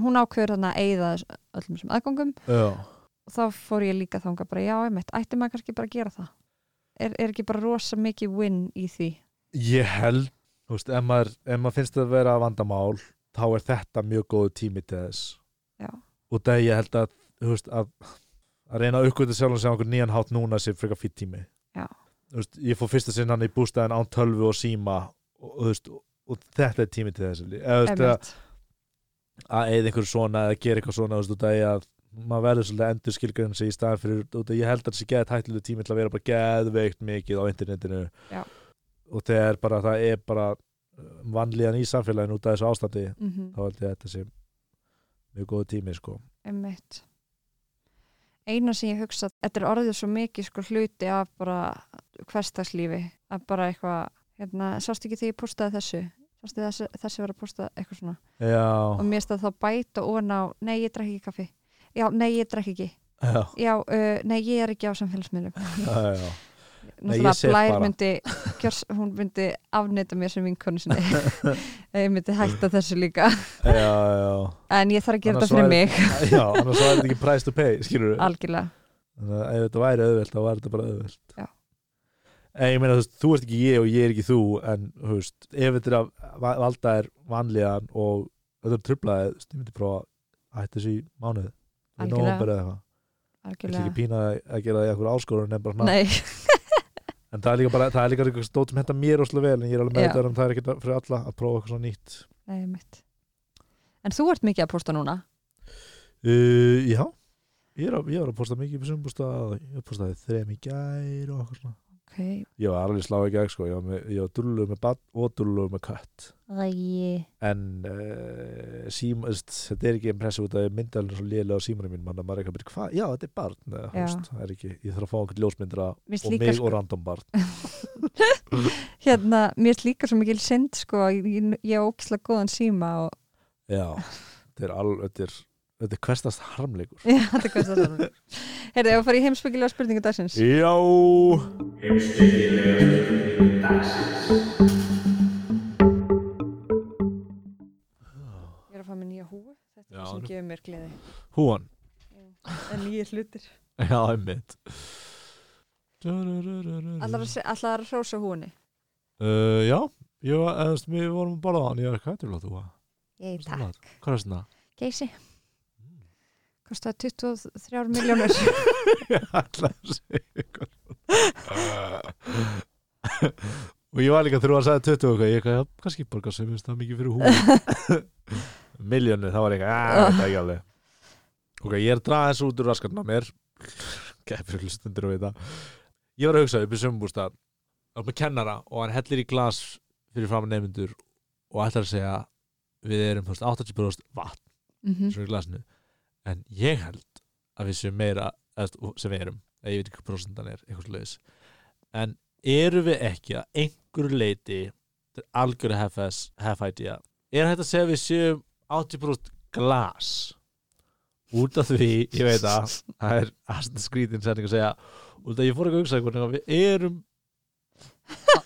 Hún ákveður þarna að þess- öllum þessum aðgangum og þá fór ég líka þanga bara já, einmitt, ætti maður kannski bara að gera það? Er, er ekki bara rosa mikið win í því? Ég held þú veist, ef maður, ef maður finnst það að vera vandamál þá er þetta mjög góðu tími til þess. Já. og það ég held að þú veist, að, að reyna að uppgöta sjálf og segja okkur nýjan hátt núna sem frekar fýtt tími. Veist, ég fór fyrsta sinn hann í bústæðin án tölvu og síma og, og, veist, og, þetta er tími til þess eða, að, eða einhverju svona eða gera eitthvað svona veist, að maður verður svolítið endur skilgræðin sig í staðan fyrir ég held að þessi geð hættilega tími til að vera bara geðveikt mikið á internetinu. Já. og þegar bara það er bara vanlíðan í samfélaginu út af þessu ástandi mm þá held ég að þetta sé mjög góð tími sko. Einmitt eina sem ég hugsa þetta er orðið svo mikið sko hluti af bara hverstagslífi að bara eitthvað, hérna, sástu ekki því ég postaði þessu? Sástu þessi, þessi var að posta eitthvað svona? Og já, mér stað þá bæta ofan á nei, ég drekk ekki kaffi. Já, nei, ég drekk ekki. Já, já, uh, nei, ég er ekki á samfélagsmiðlum náttúrulega Blær bara. myndi kjörs, hún myndi afnita mér sem vinkonu sinni ég myndi hætta þessu líka já, já. en ég þarf að gera þetta fyrir mig já annars var þetta ekki price to pay skilur algjörlega, þannig að ef þetta væri auðvelt þá væri þetta bara auðvelt Já. en ég meina þú veist, þú ert ekki ég og ég er ekki þú en þú veist, ef þetta valda er vanlíðan og þetta er trublaðið, þú veist, ég myndi prófa að hætta þessu í mánuð Algjörlega. algjörlega. ekki pína að gera það í eitthvað áskorun en bara svona, en það er líka bara það er líka eitthvað stótt sem henda mér óslega vel en ég er alveg með þetta um það er ekki fyrir alla að prófa eitthvað svona nýtt. Nei, mitt en þú ert mikið að posta núna? Uh, já. Ég er, að, ég er að posta mikið sem posta, ég postaði þrem í gær og eitthvað svona ok, Ég var alveg slá í gegn sko, ég var, með, ég var dulluð með bann og dulluð með kött. Æi. En uh, sím, veist, þetta er ekki impressi út að myndalinn svo lélega á símanum mín mann að maður er ekki að byrja, hvað, já þetta er barn það er ekki, ég þarf að fá einhvern ljósmyndra og mig sko- og random barn. Hérna, mér er líka svo mikil synd sko, ég, ég er ógislega góðan síma og Já, þetta er alveg þetta er, þetta er hverstast harmleikur. Já, þetta er það er heyrðu, ef að fara í heimsbyggilega spurningu dagsins? Já. Ég er að fá mér nýja húu þetta er það sem gefur mér gleði. Húan en nýja hlutir. Já, einmitt. Allar hrósa húinni uh, Já, ég var, eða, þú veist, við vorum að borða á hann, ég er þetta þú að? ég er þetta? Hvað er þetta? geysi kostaði 23 miljónur Ég ætla að segja og ég var líka var að segja 20 og ég eitthvað, kannski borga sem það mikið fyrir húi miljónu, það var eitthvað, er ekki alveg. Ok, ég er að draga þessu út úr raskarna á mér. Gefur hlustundur að vita. Ég var að hugsa upp í sömbústað og með kennara og hann hellir í glas fyrir fram nefnendur og ætlar að segja við erum þú veist, 80% vatn Mhm. sem er í glasinu en ég held að við séum meira sem við erum, eða ég veit ekki hvað prosentan er eitthvað sluðis en eru við ekki að einhverju leiti er algjörðu half, half idea er hægt að segja að við séum 80% glas? Út af því, ég veit að það er aðstæð skrítin setning að segja út af ég fór ekki að hugsa hvernig að við erum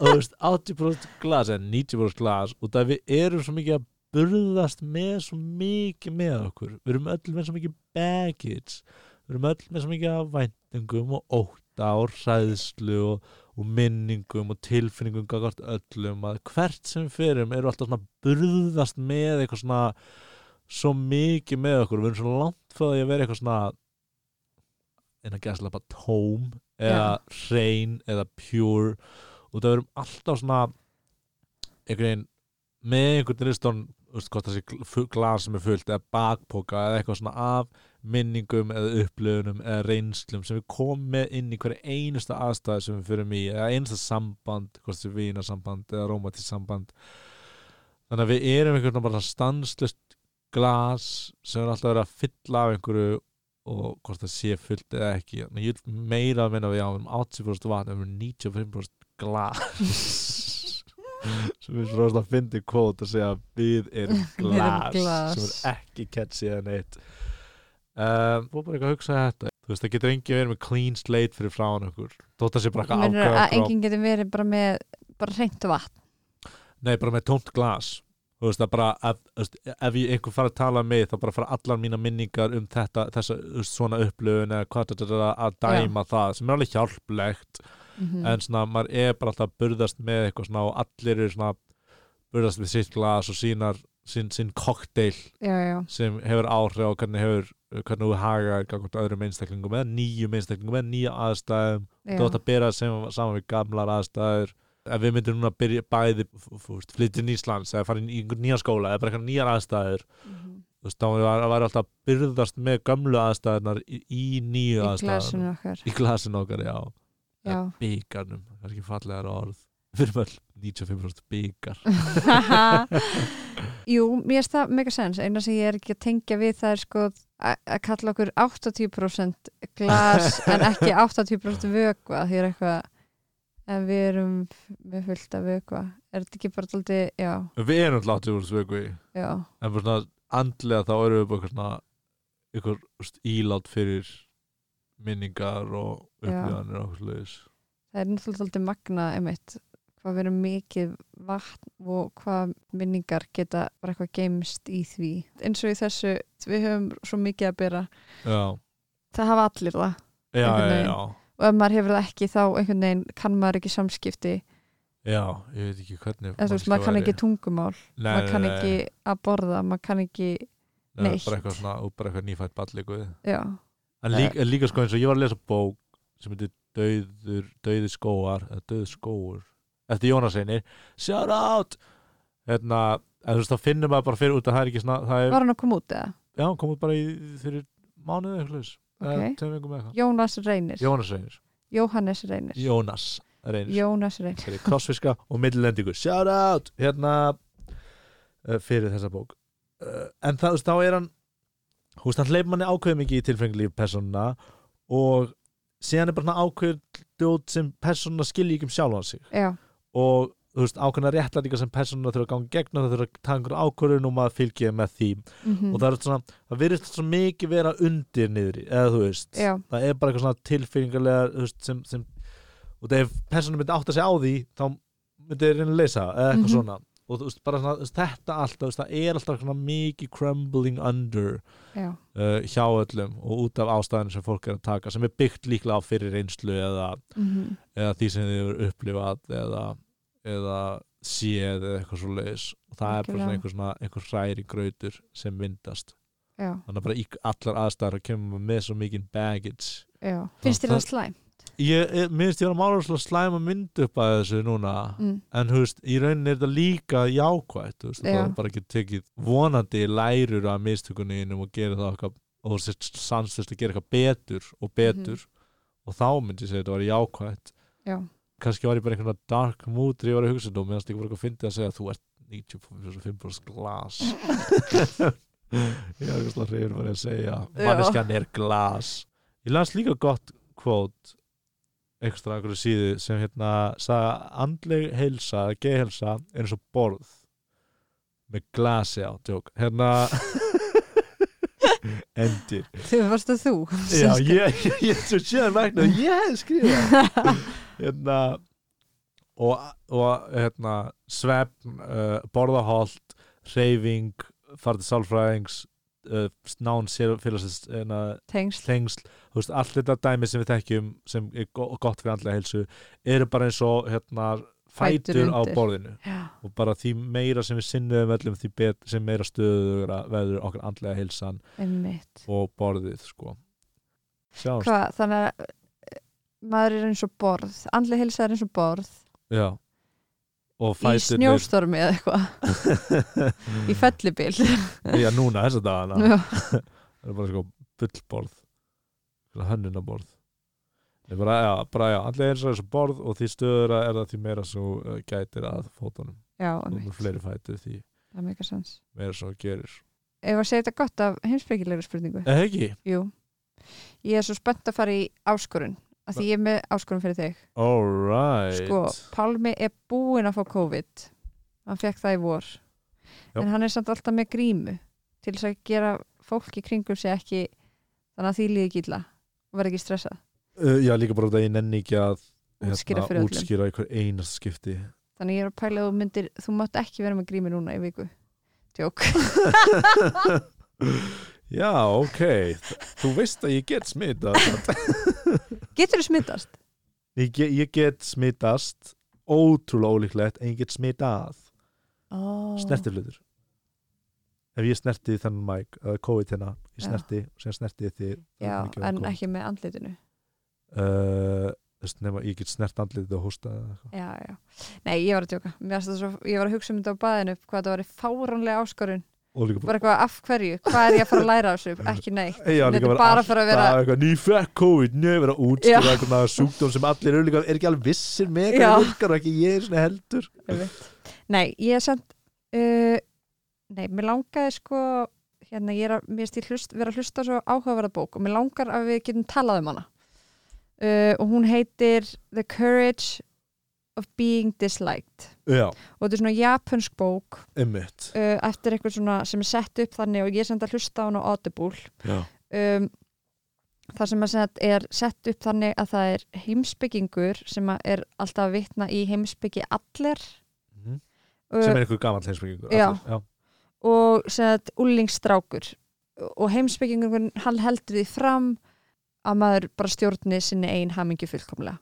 þú veist, 80% glas en 90% glas og það við erum svo mikið að burðast með svo mikið með okkur. Við erum öll með svo mikið baggage. Við erum öll með svo mikið af væntingum og ótta og hræðslu og, og minningum og tilfinningum gagvart öllum að hvert sem við ferum eru alltaf svona burðast með eitthvað svona svo mikið með okkur. Við erum svo langt því að vera eitthvað svona en að gæsla bara tóm eða hrein eða pure. Og það verum alltaf svona einhvern veginn með einhvern riston hvort það sé glas sem er fullt eða bakpoka eða eitthvað svona af minningum eða upplöfunum eða reynslum sem við komum með inn í hverja einusta aðstæði sem við fyrir í eða einasta samband, hvort það sé vínasamband eða rómatist samband. Þannig að við erum einhvern veginn bara stanslust glas sem er alltaf verið að fylla af einhverju og hvort það sé fullt eða ekki. Ég vil meira að minna við á erum 80% vatn, erum 95% glas sem er svona að fyndi kvót að segja við erum glas, sem er ekki catchy eða neitt. Um, og bara eitthvað að hugsa þetta. Þú veist, það getur engin verið með clean slate fyrir frá hann okkur þótt að sé bara eitthvað að enginn getur verið bara með bara reynt vatn. Nei, bara með tómt glas. Þú veist, það bara, ef, ef ég einhver fara að tala um mig þá bara fara allar mína minningar um þetta, þessa svona upplöfun eða hvað þetta er að dæma það sem er alveg hjálplegt mm en svona, maður er bara alltaf að burðast með eitthvað svona og allir eru svona burðast við sitt glas og sínar sín, sín kokteil sem hefur áhrif á hvernig hefur hvernig þú hagar gangvart öðrum einstaklingum eða nýjum einstaklingum eða nýja aðstæðum. Þú átt að sem, saman við gamlar aðstæður. Ef við myndum núna að byrja bæði flyttin í Íslands eða fara í einhvern nýja skóla eða bara eitthvað nýjar aðstæður Mhm. þú veist, þá var, var alltaf að byrðast með gömlu aðstæðunar í, í nýju í aðstæðunar glasinu okkar. Í glasinu okkar, já. Byggarnum kannski fallegar orð. Við erum öll 95% byggar Jú, mér finnst það mega sens. Eina sem ég er ekki að tengja við það er sko að kalla okkur 80% glas en ekki 80% vökva því er eitthvað en við erum með fullt af vökva. Er þetta ekki bara alltaf, já, við erum alltaf 80% vöku já. En bara svona andlega þá erum við bara svona eitthvað þú veist, ílát fyrir minningar og Já. upplifanir og sluðis það er náttúrulega alltaf magna einmitt hvað erum mikið vatn og hvað minningar geta bara eitthvað geimst í því. Eins og í þessu, við höfum svo mikið að bera. Já, það hafa allir það já, já, já. Og ef maður hefur það ekki þá einhvern veginn kann maður ekki samskipti. Já, ég veit ekki hvernig þú veist, maður kann ekki tungumál. Nei, maður kann nei, ekki að borða maður kann ekki, nei, neitt. bara eitthvað, svona, bara eitthvað nýfætt ballíkuð já, en, líka, en líka sko eins og ég var að lesa bók sem heitir Dauður, Dauði skóar eða Dauði skóur eftir Jónas einir, shout out! Hérna, en þú veist þá finnum maður bara fyrir út að það er ekki svona er, var hann að koma út eða? já, hann kom út bara í, fyrir mánuði eitthvað laus, Ok. eða tveim vikum eitthvað. Jónas Reynir, Jónas einir, Jóhannes Reynir. Jónas einir Jónas Reynir. Fyrir krossfiska og millilendingu shout out! Hérna uh, fyrir þessa bók. Uh, en það, þú veist, þá er hann veist, hann hleyp manni ákveð mikið í tilfenglíf persónuna og síðan er bara svona ákveð djót sem persónuna skilji ekki um sjálfan sig. Já, og þú veist, ákveðna réttlætingar sem persónuna þurfa að ganga gegn og það þurfa að taka einhver ákvörðun og maður fylgja með því. Mm og það er svona, það virðist svo mikið vera undir niðri, eða þú veist. Já, það er bara eitthvað svona tilfinningarlega þú veist, sem, sem og þegar persónum myndi átta sig á því þá myndi þeir reyna að leysa eða eitthvað Mhm. svona og þú veist, bara svona, þetta alltaf það er alltaf svona mikið crumbling under uh, hjá öllum og út af ástæðinu sem fólk er að taka sem er byggt líklega á fyrir reynslu eða, mm eða því sem þið eru upplifað eða, eða séð eða eitthvað svo leiðis og það er bara einhver, svona, einhver hræri grautur sem myndast. Já, þannig að bara í allar aðstæður að kemur maður með svo mikið baggage. Já. Finnst þér það- það slæm? Ég, ég minnst ég var að mála svona slæma mynd upp að þessu núna Mm. en þú veist, í rauninni er þetta líka jákvætt þú veist, það er bara ekki tekið vonandi lærur af mistökunni innum og gera það okkar og þú sést sansist að gera eitthvað betur og betur og þá myndi ég segja þetta var jákvætt. Mhm. já, kannski var ég bara einhvern dark mood þegar ég var að hugsa þetta og meðan ég var eitthvað að fyndi að segja að þú ert 95% glas. Ég er eitthvað reyður að segja. Manneskjan er glas. Ég las líka gott kvót ekstra einhverju síðu sem hérna sagði andleg heilsa, geðheilsa er eins og borð með glasi á, tjók hérna endir. Þú varst það þú? Já, ég, ég, ég svo séðan vegna ég hef skrifað. Hérna og, og hérna, svefn uh, borðaholt, reyfing fara til sálfræðings uh, nán sér félagsins tengsl. tengsl, veist, allt þetta dæmi sem við þekkjum sem er go gott fyrir andlega heilsu eru bara eins og hérna Fætur fætur á undir. borðinu. Já, og bara því meira sem við sinnum öllum því bet, sem meira stöður veður okkar andlega heilsan einmitt. og borðið sko. Hvað, þannig að eh, maður er eins og borð andlega heilsa er eins og borð. Já í snjóstormi eða eitthvað. Í fellibil já núna þess að dagana það er bara sko fullborð hönnunaborð Það er bara, já, bara, já, andlega eins og þessu borð og því stöðura er það því meira svo uh, gætir að fótunum. Já, einmitt, fleiri fætur því það er mega sens meira svo gerir. Ef að segja þetta gott af heimsbyggilegri spurningu? Eða ekki? jú, ég er svo spennt að fara í áskorun af því ég er með áskorun fyrir þig. Alright sko, Pálmi er búinn að fá COVID. Hann fekk það í vor. Já. en hann er samt alltaf með grímu til þess að gera fólki kringum sig ekki þannig að því líði ekki illa og verði ekki stressað. Uh, já, líka bara að ég nenni ekki að Útskýra öllum. útskýra í hver einast skipti. Þannig ég er að pæla að þú myndir þú mátt ekki vera með grímu núna í viku. Tjók já, ok. Þú veist að ég get smitað getur þú smittast? ég, ég get smitast ótrúlega ólíklegt en ég get smitað Oh. snertiflutur ef ég snerti þennan mæk eða COVID hérna, ég Já. snerti og sem snerti þið já, en ekki með andlitinu uh, þess nema ég get snert andlitið og hósta já, já. nei, ég var að tjóka Mér fannst það svo, ég var að hugsa um þetta á baðinu hvað það var fáránlega áskorun bara eitthvað af hverju, hvað er ég að fara að læra á þessu? Ekki neitt, þetta er bara fara að vera eitthvað, ný fekk COVID, nýja vera Já. útskýra eitthvað sjúkdóm sem allir líka, er ekki alveg vissir með hvað virkar ekki ég er svona heldur. Nei, ég er samt uh, Nei, mér langaði sko hérna, ég er að, mér ég hlust, vera að hlusta svo áhugaverða bók og mér langar að við getum talað um hana. Uh, og hún heitir The Courage of Being Disliked Já, og þetta er svona japansk bók uh, eftir eitthvað svona sem er sett upp þannig og ég að hlusta á hana á Audible um, það sem er sett upp þannig að það er heimsbyggingur sem er alltaf að vitna í heimsbyggi allir Mhm. uh, sem er einhver gamall heimsbyggingur Já. já. og sett úlingstrákur og heimsbyggingur hann heldur því fram að maður bara stjórni sinni ein hamingi fullkomlega.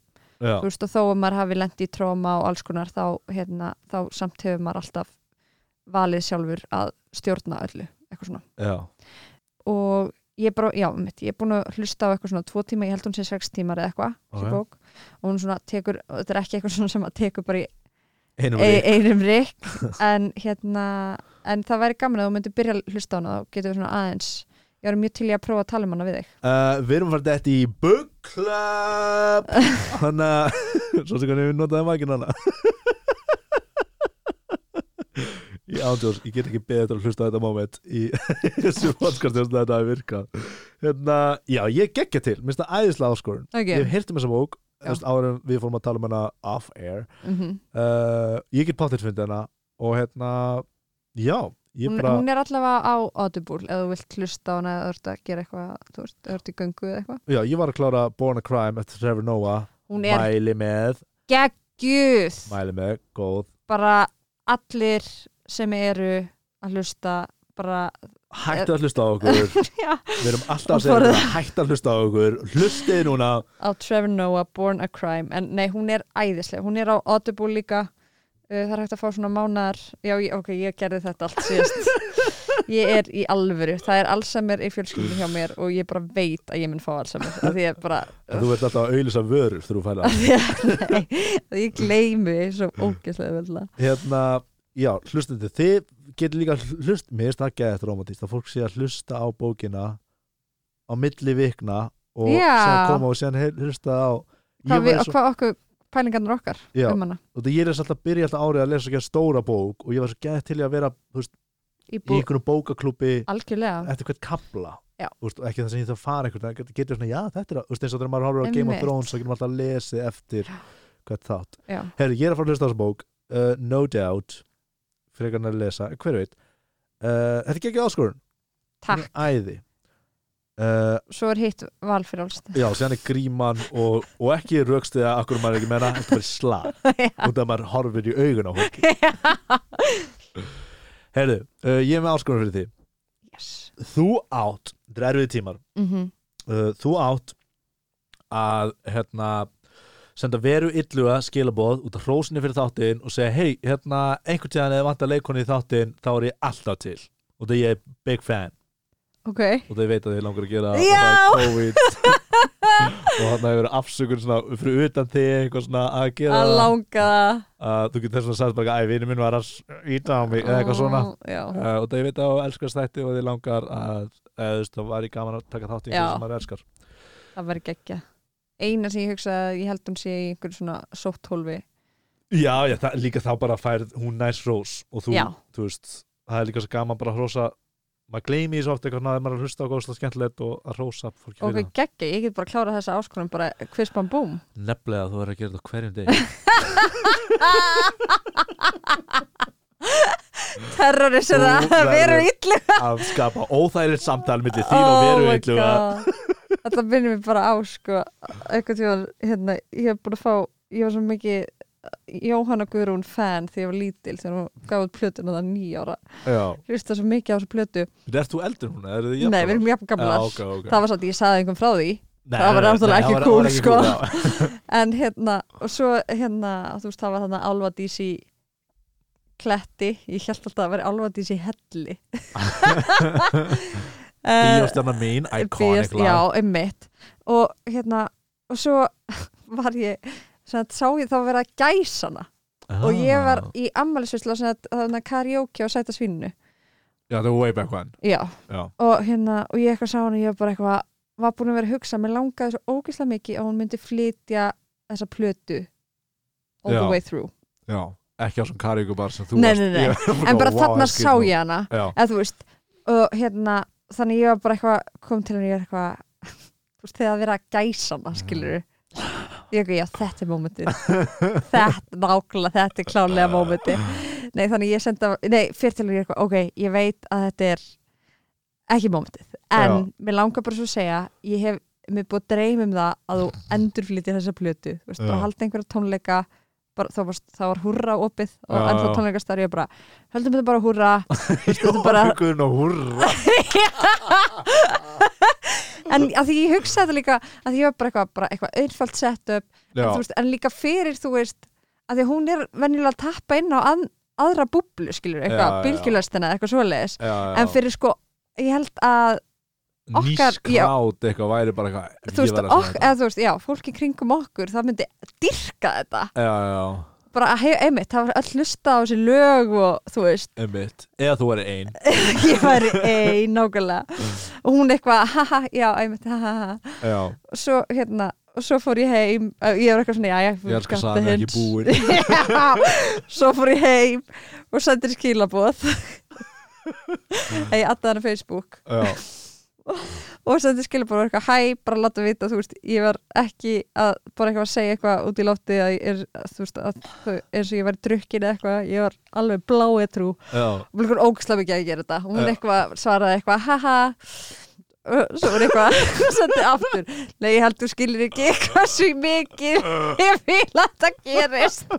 Þú veist og þó að maður hafi lendi í tróma og alls konar þá, hérna, þá samt hefur maður alltaf valið sjálfur að stjórna öllu eitthvað svona Já. og ég bara, já, mitt, ég er búin að hlusta á eitthvað svona tvo tíma, ég held hún sé sex tímar eða eitthvað, þessi Ok. bók og hún svona tekur, og þetta er ekki eitthvað svona sem að tekur bara í Einum e rík. einum rikk en hérna, en það væri gaman að þú myndir byrja að hlusta á hana þá getur svona aðeins ég var mjög til í að prófa að tala um hana við þig. Uh, við erum farið þetta í Book Club. Þannig að Svo sem hvernig við notaði makinn hana. Í ándjós, ég get ekki beðið til að hlusta þetta moment í þessu podcast þess að þetta hafi virkað. Hérna, Já, ég geggja til, minnst það æðislega áskorun. Okay. Ég hef heyrt um þessa bók veist, árum við fórum að tala um hana off-air mm uh, Ég get páttir fundið hana og hérna, já ég hún, bara, hún er allavega á Audible ef þú vilt hlusta á hana eða þú ert að gera eitthvað þú ert í göngu eða eitthvað. Já, ég var að klára Born a Crime eftir Trevor Noah. Mæli með, geggjuð! Mæli með, góð. Bara allir sem eru að hlusta bara hættu að hlusta á okkur. Við erum alltaf að segja þetta, hættu að hlusta á okkur. Hlustið núna. Á Trevor Noah Born a Crime. En nei, hún er æðisleg, hún er á Audible líka það er hægt að fá svona mánar já, ég, ok, ég gerði þetta allt síðast. Ég er í alvöru, það er Alzheimer í fjölskyldinu hjá mér og ég bara veit að ég mun fá Alzheimer af því að bara þú ert alltaf að auðlýsa vörur þú fæla að ég gleymi svo ógeðslega vel hérna, já, hlustið þið getur líka hlust, mér finnst það geðið romantist að fólk sé að hlusta á bókina á milli vikna og koma og síðan he- hlusta á hvað okkur pælingarnir okkar já, um hana. Og það ég er alltaf að byrja alltaf árið að lesa svo stóra bók og ég var svo geðið til að vera veist, í í bókaklúbi algjörlega. eftir hvert kabla og ekki það sem ég þarf að fara einhvern veginn getur svona, já þetta er að, úst, eins og þegar maður horfir á Game of. Thrones þá getur maður alltaf að lesi eftir hvert þátt. Herri, ég er að fara að á þessa bók uh, No Doubt en að lesa, hver veit. Uh, Þetta er ekki áskorun. Takk. Æði uh, svo er hitt valfrjálst Já, síðan er gríman og, og ekki raukstuða akkur maður ekki meina, þetta er slag. Og það maður horfir í augun á fólki. Heyrðu, uh, ég er með áskonum fyrir því yes. Þú átt, þetta er erfið tímar. Mm uh, Þú átt að hérna senda veru illuga skilaboð út af hrósinni fyrir þáttinn og segja hei, hérna, einhvern tíðan eða vantar leikonni í þáttinn þá er ég alltaf til. Og það ég er big fan ok, og þau veit að þið langar að gera Já! og það er COVID. Og hann hefur verið afsökun svona fyrir utan þig eitthvað svona að gera. Að langa. Að þú getur þess að sagt bara æ, vinnu minn var að íta á mig eða eitthvað svona. uh, og þau veit að þú elskar stætti og þið langar að það var í gaman að taka þátt í einhverju sem maður elskar. Það var geggja. Eina sem ég hugsa að ég held hún sé í einhverju svona sótthólfi. Já, já, það, líka þá bara fær hún næs rós og þú, þú veist það er líka svo gaman bara að hrósa maður gleymi því svo oft eitthvað að maður er að hlusta á góðslega skemmtilegt og að hrósa fólki ok, geggja, ég get bara að klára þessa áskonum bara kvispan búm það nefnilega þú verður að gera þetta hverjum deg terrorisera, Þú verður- veru illu að skapa óþægilegt samtal millir þín og veru illuga. Þetta minnir mér bara á sko, eitthvað tíma hérna, ég hef búin að fá ég var svo mikið Jóhanna Guðrún fan þegar ég var lítil þegar hún gaf út plötuna það nýjára Já, hlusta svo mikið á þessu plötu. Ert þú eldur hún? Er nei, við erum jafn gamlar. Já, ok, ok. Það var satt ég saði einhvern frá því. Nei, það var náttúrulega ekki var- cool, var sko. já. en hérna, og svo hérna þú veist, það var þarna Álfadís í kletti, ég held alltaf að það væri Álfadís í helli. Eh, Bíóstjarna mín, iconic Bíóst- Já, einmitt. Og hérna, og svo var ég sem sá ég þá vera að gæsa hana lag og ég var í ammælisvislu og þarna karaoke á sæta svínu Já, það var way back when já, Já, og hérna, og ég eitthvað sá hana og ég var bara eitthvað, var búin að vera að hugsa mér langaði svo ógeðslega mikið að hún myndi flytja þessa plötu all Já. the way through. Já, ekki á svona karíku bara sem þú Nei, varst nei, nei. Ég- en bara Vá, þarna elskir sá nú. ég hana. Já, eða þú veist, og hérna þannig ég var bara eitthvað, kom til henni ég er eitthvað þú veist, þegar að vera að gæsa hana skilur ég eitthvað, já, þetta er mómentið. Þetta, nákvæmlega, þetta er klálega mómentið. Nei, þannig ég senda, nei, fyrir til henni ég er eitthvað, ok, ég veit að þetta er ekki mómentið, en Já. mér langar bara svo að segja, ég hef mér búið að dreyma um það að þú endurflyttir þessa plötu, þú veist, bara halda einhverja tónleika bara, þá, var, þá var húrra opið og Já, ennþá tónleikastar ég bara, höldum þetta bara húrra. Er bara- og húrra en að því ég hugsaði þetta líka að ég var bara eitthvað, bara eitthvað einfalt setup Já, þú veist, en líka fyrir þú veist að því hún er venjulega að tappa inn á að, aðra búblu skilur, eitthvað, já. bylgjulestina eitthvað svoleiðis, en fyrir sko ég held að, okkar-. Nýskrátt eitthvað væri bara eitthvað þú veist, ok, eða þú veist, já, fólki kringum okkur það myndi dyrka þetta. Já, já, bara hef, einmitt, það var öll hlusta á þessi lög og þú veist, einmitt. Eða þú væri ein. Ég væri ein nákvæmlega. Og hún eitthvað, haha, já, einmitt, haha, Já, og svo hérna og svo fór ég heim, ég var eitthvað svona já, ég elskar að það er ekki búin. Já, svo fór ég heim og sendir skilabóð ég addaði hann á Facebook. Já, og sendir skilabóð og eitthvað, hæ, bara láta vita þú veist, ég var ekki að bara eitthvað að segja eitthvað út í lofti að ég er, þú veist, að, þú- eins og ég var drukkin eitthvað, ég var alveg bláið trú og mér kom ógæslega mikið að gera þetta. Og hún eitthvað svaraði eitthvað haha svo var eitthvað sendi aftur, nei ég held þú skilir ekki eitthvað svo mikið ég vil að það gerist.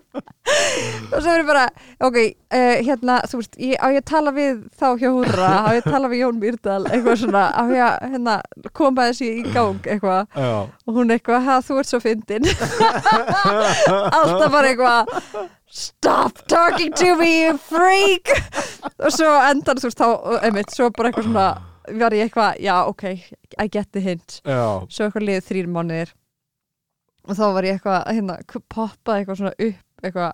Og svo er ég bara ok, uh, hérna, þú veist ég, á ég tala við þá hjá húrra á ég tala við Jón Myrdal, eitthvað svona á ég að hérna, koma þessi í gang eitthvað. Já, og hún eitthvað, ha, þú ert svo fyndin. Alltaf bara eitthvað stop talking to me you freak. Og svo endan þú veist þá, einmitt, svo bara eitthvað svona var ég eitthvað, já ok I get the hint, já, svo eitthvað liðið þrýr mánuðir. Og þá var ég eitthvað, hérna, poppaði eitthvað svona upp eitthvað,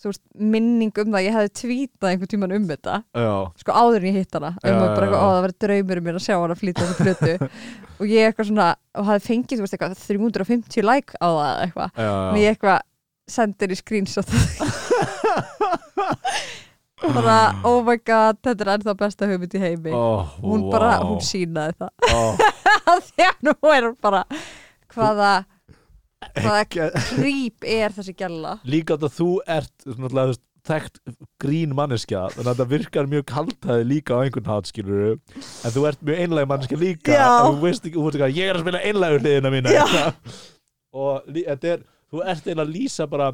þú veist, minning um það. Ég hefði tvítað einhvern tíman um þetta. Já. Sko áður en ég hitt hana. Já, um að bara já, eitthvað, já. ó það var draumur um mér að sjá hana flytja þessu plötu. Og ég eitthvað svona, og hafði fengið, þú veist, eitthvað 350 like á það eitthvað. Já, og ég eitthvað sendir í screenshot bara, oh my god þetta er ennþá besta hugmynd í heimi. Oh, hún bara, hún sínaði það. Oh, þegar nú er hún bara hvaða, hvaða krýp er þessi gælla Líka að þú ert náttúrulega, þekkt grín manneskja þannig að það virkar mjög kaltæði líka á einhvern hát skilur en þú ert mjög einlæg manneskja líka en þú veist ekki, ekki að ég er að spila einlægur hliðina mína og þetta er, þú ert eiginlega að lýsa bara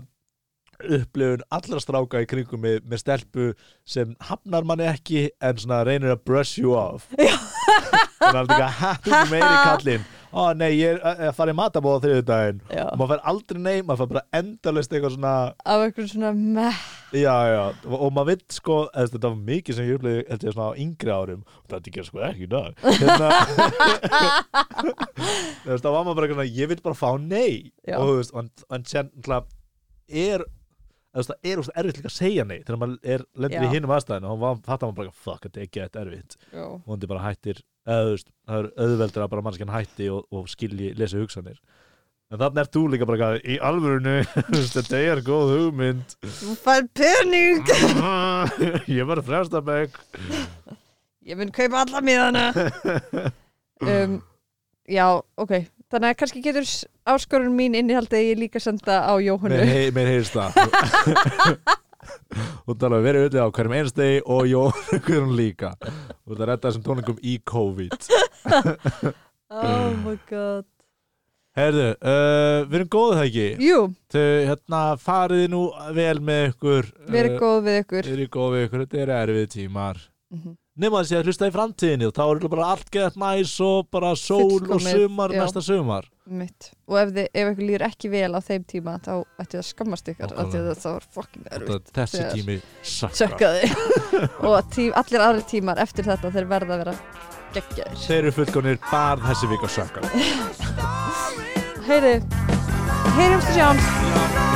upplifun allra stráka í kringum mig með stelpu sem hafnar manni ekki en svona reynir að brush you off. Þannig að það er hæ, þú er meiri kallinn. Ó nei, ég er að að fara í matabóða þriðu daginn og maður fær aldrei nei, maður fær bara endalist eitthvað svona af einhvern svona meh. Já, já, og, maður vill sko þetta var mikið sem ég upplifði held ég svona á yngri árum. Og þetta ekki sko ekki dag. Hérna þá var maður bara eitthvað ég vil bara fá nei. Já. og þú veist, hann, sér náttúrulega er það er úrst erfitt líka að segja nei þegar maður er lendur í Já. hinum aðstæðinu og þá fattar maður bara, fuck, þetta er ekki þetta erfitt. Og hann bara hættir það er auðveldur að bara mannskjan hætti og, og skilji, lesa hugsanir. En þannig er þú líka bara eitthvað, í alvörunu þetta er góð hugmynd. Þú fær pening. Ég var fremstabæk ég mun kaupa alla miðana. Um, já, ok þannig að kannski getur áskorun mín innihaldið að ég líka senda á Jóhannu mér, mér heyrst það. Og tala um verið auðvitað á hverjum einstegi og jó, hverjum líka og það redda þessum tóningum í COVID. Oh my god. Herðu, uh, við erum góðið það ekki? Jú, þau hérna farið nú vel með ykkur verið góð við ykkur. Við erum góð við ykkur, þetta eru erfið tímar. Mhm. Nema þessi að hlusta í framtíðinni og þá er bara allt gett næs og bara sól og sumar já. næsta sumar. Mitt. Og ef, þið, ef ykkur líður ekki vel á þeim tíma þá ætti það að skammast ykkur það var fucking erfitt. Þessi tími sökkaði. Og tí, allir aðri tímar eftir þetta þeir verða að vera geggjaðir. Þeir eru fullkonir bara þessi vika sökkar. Heyri, heyri umstu sjáum Já.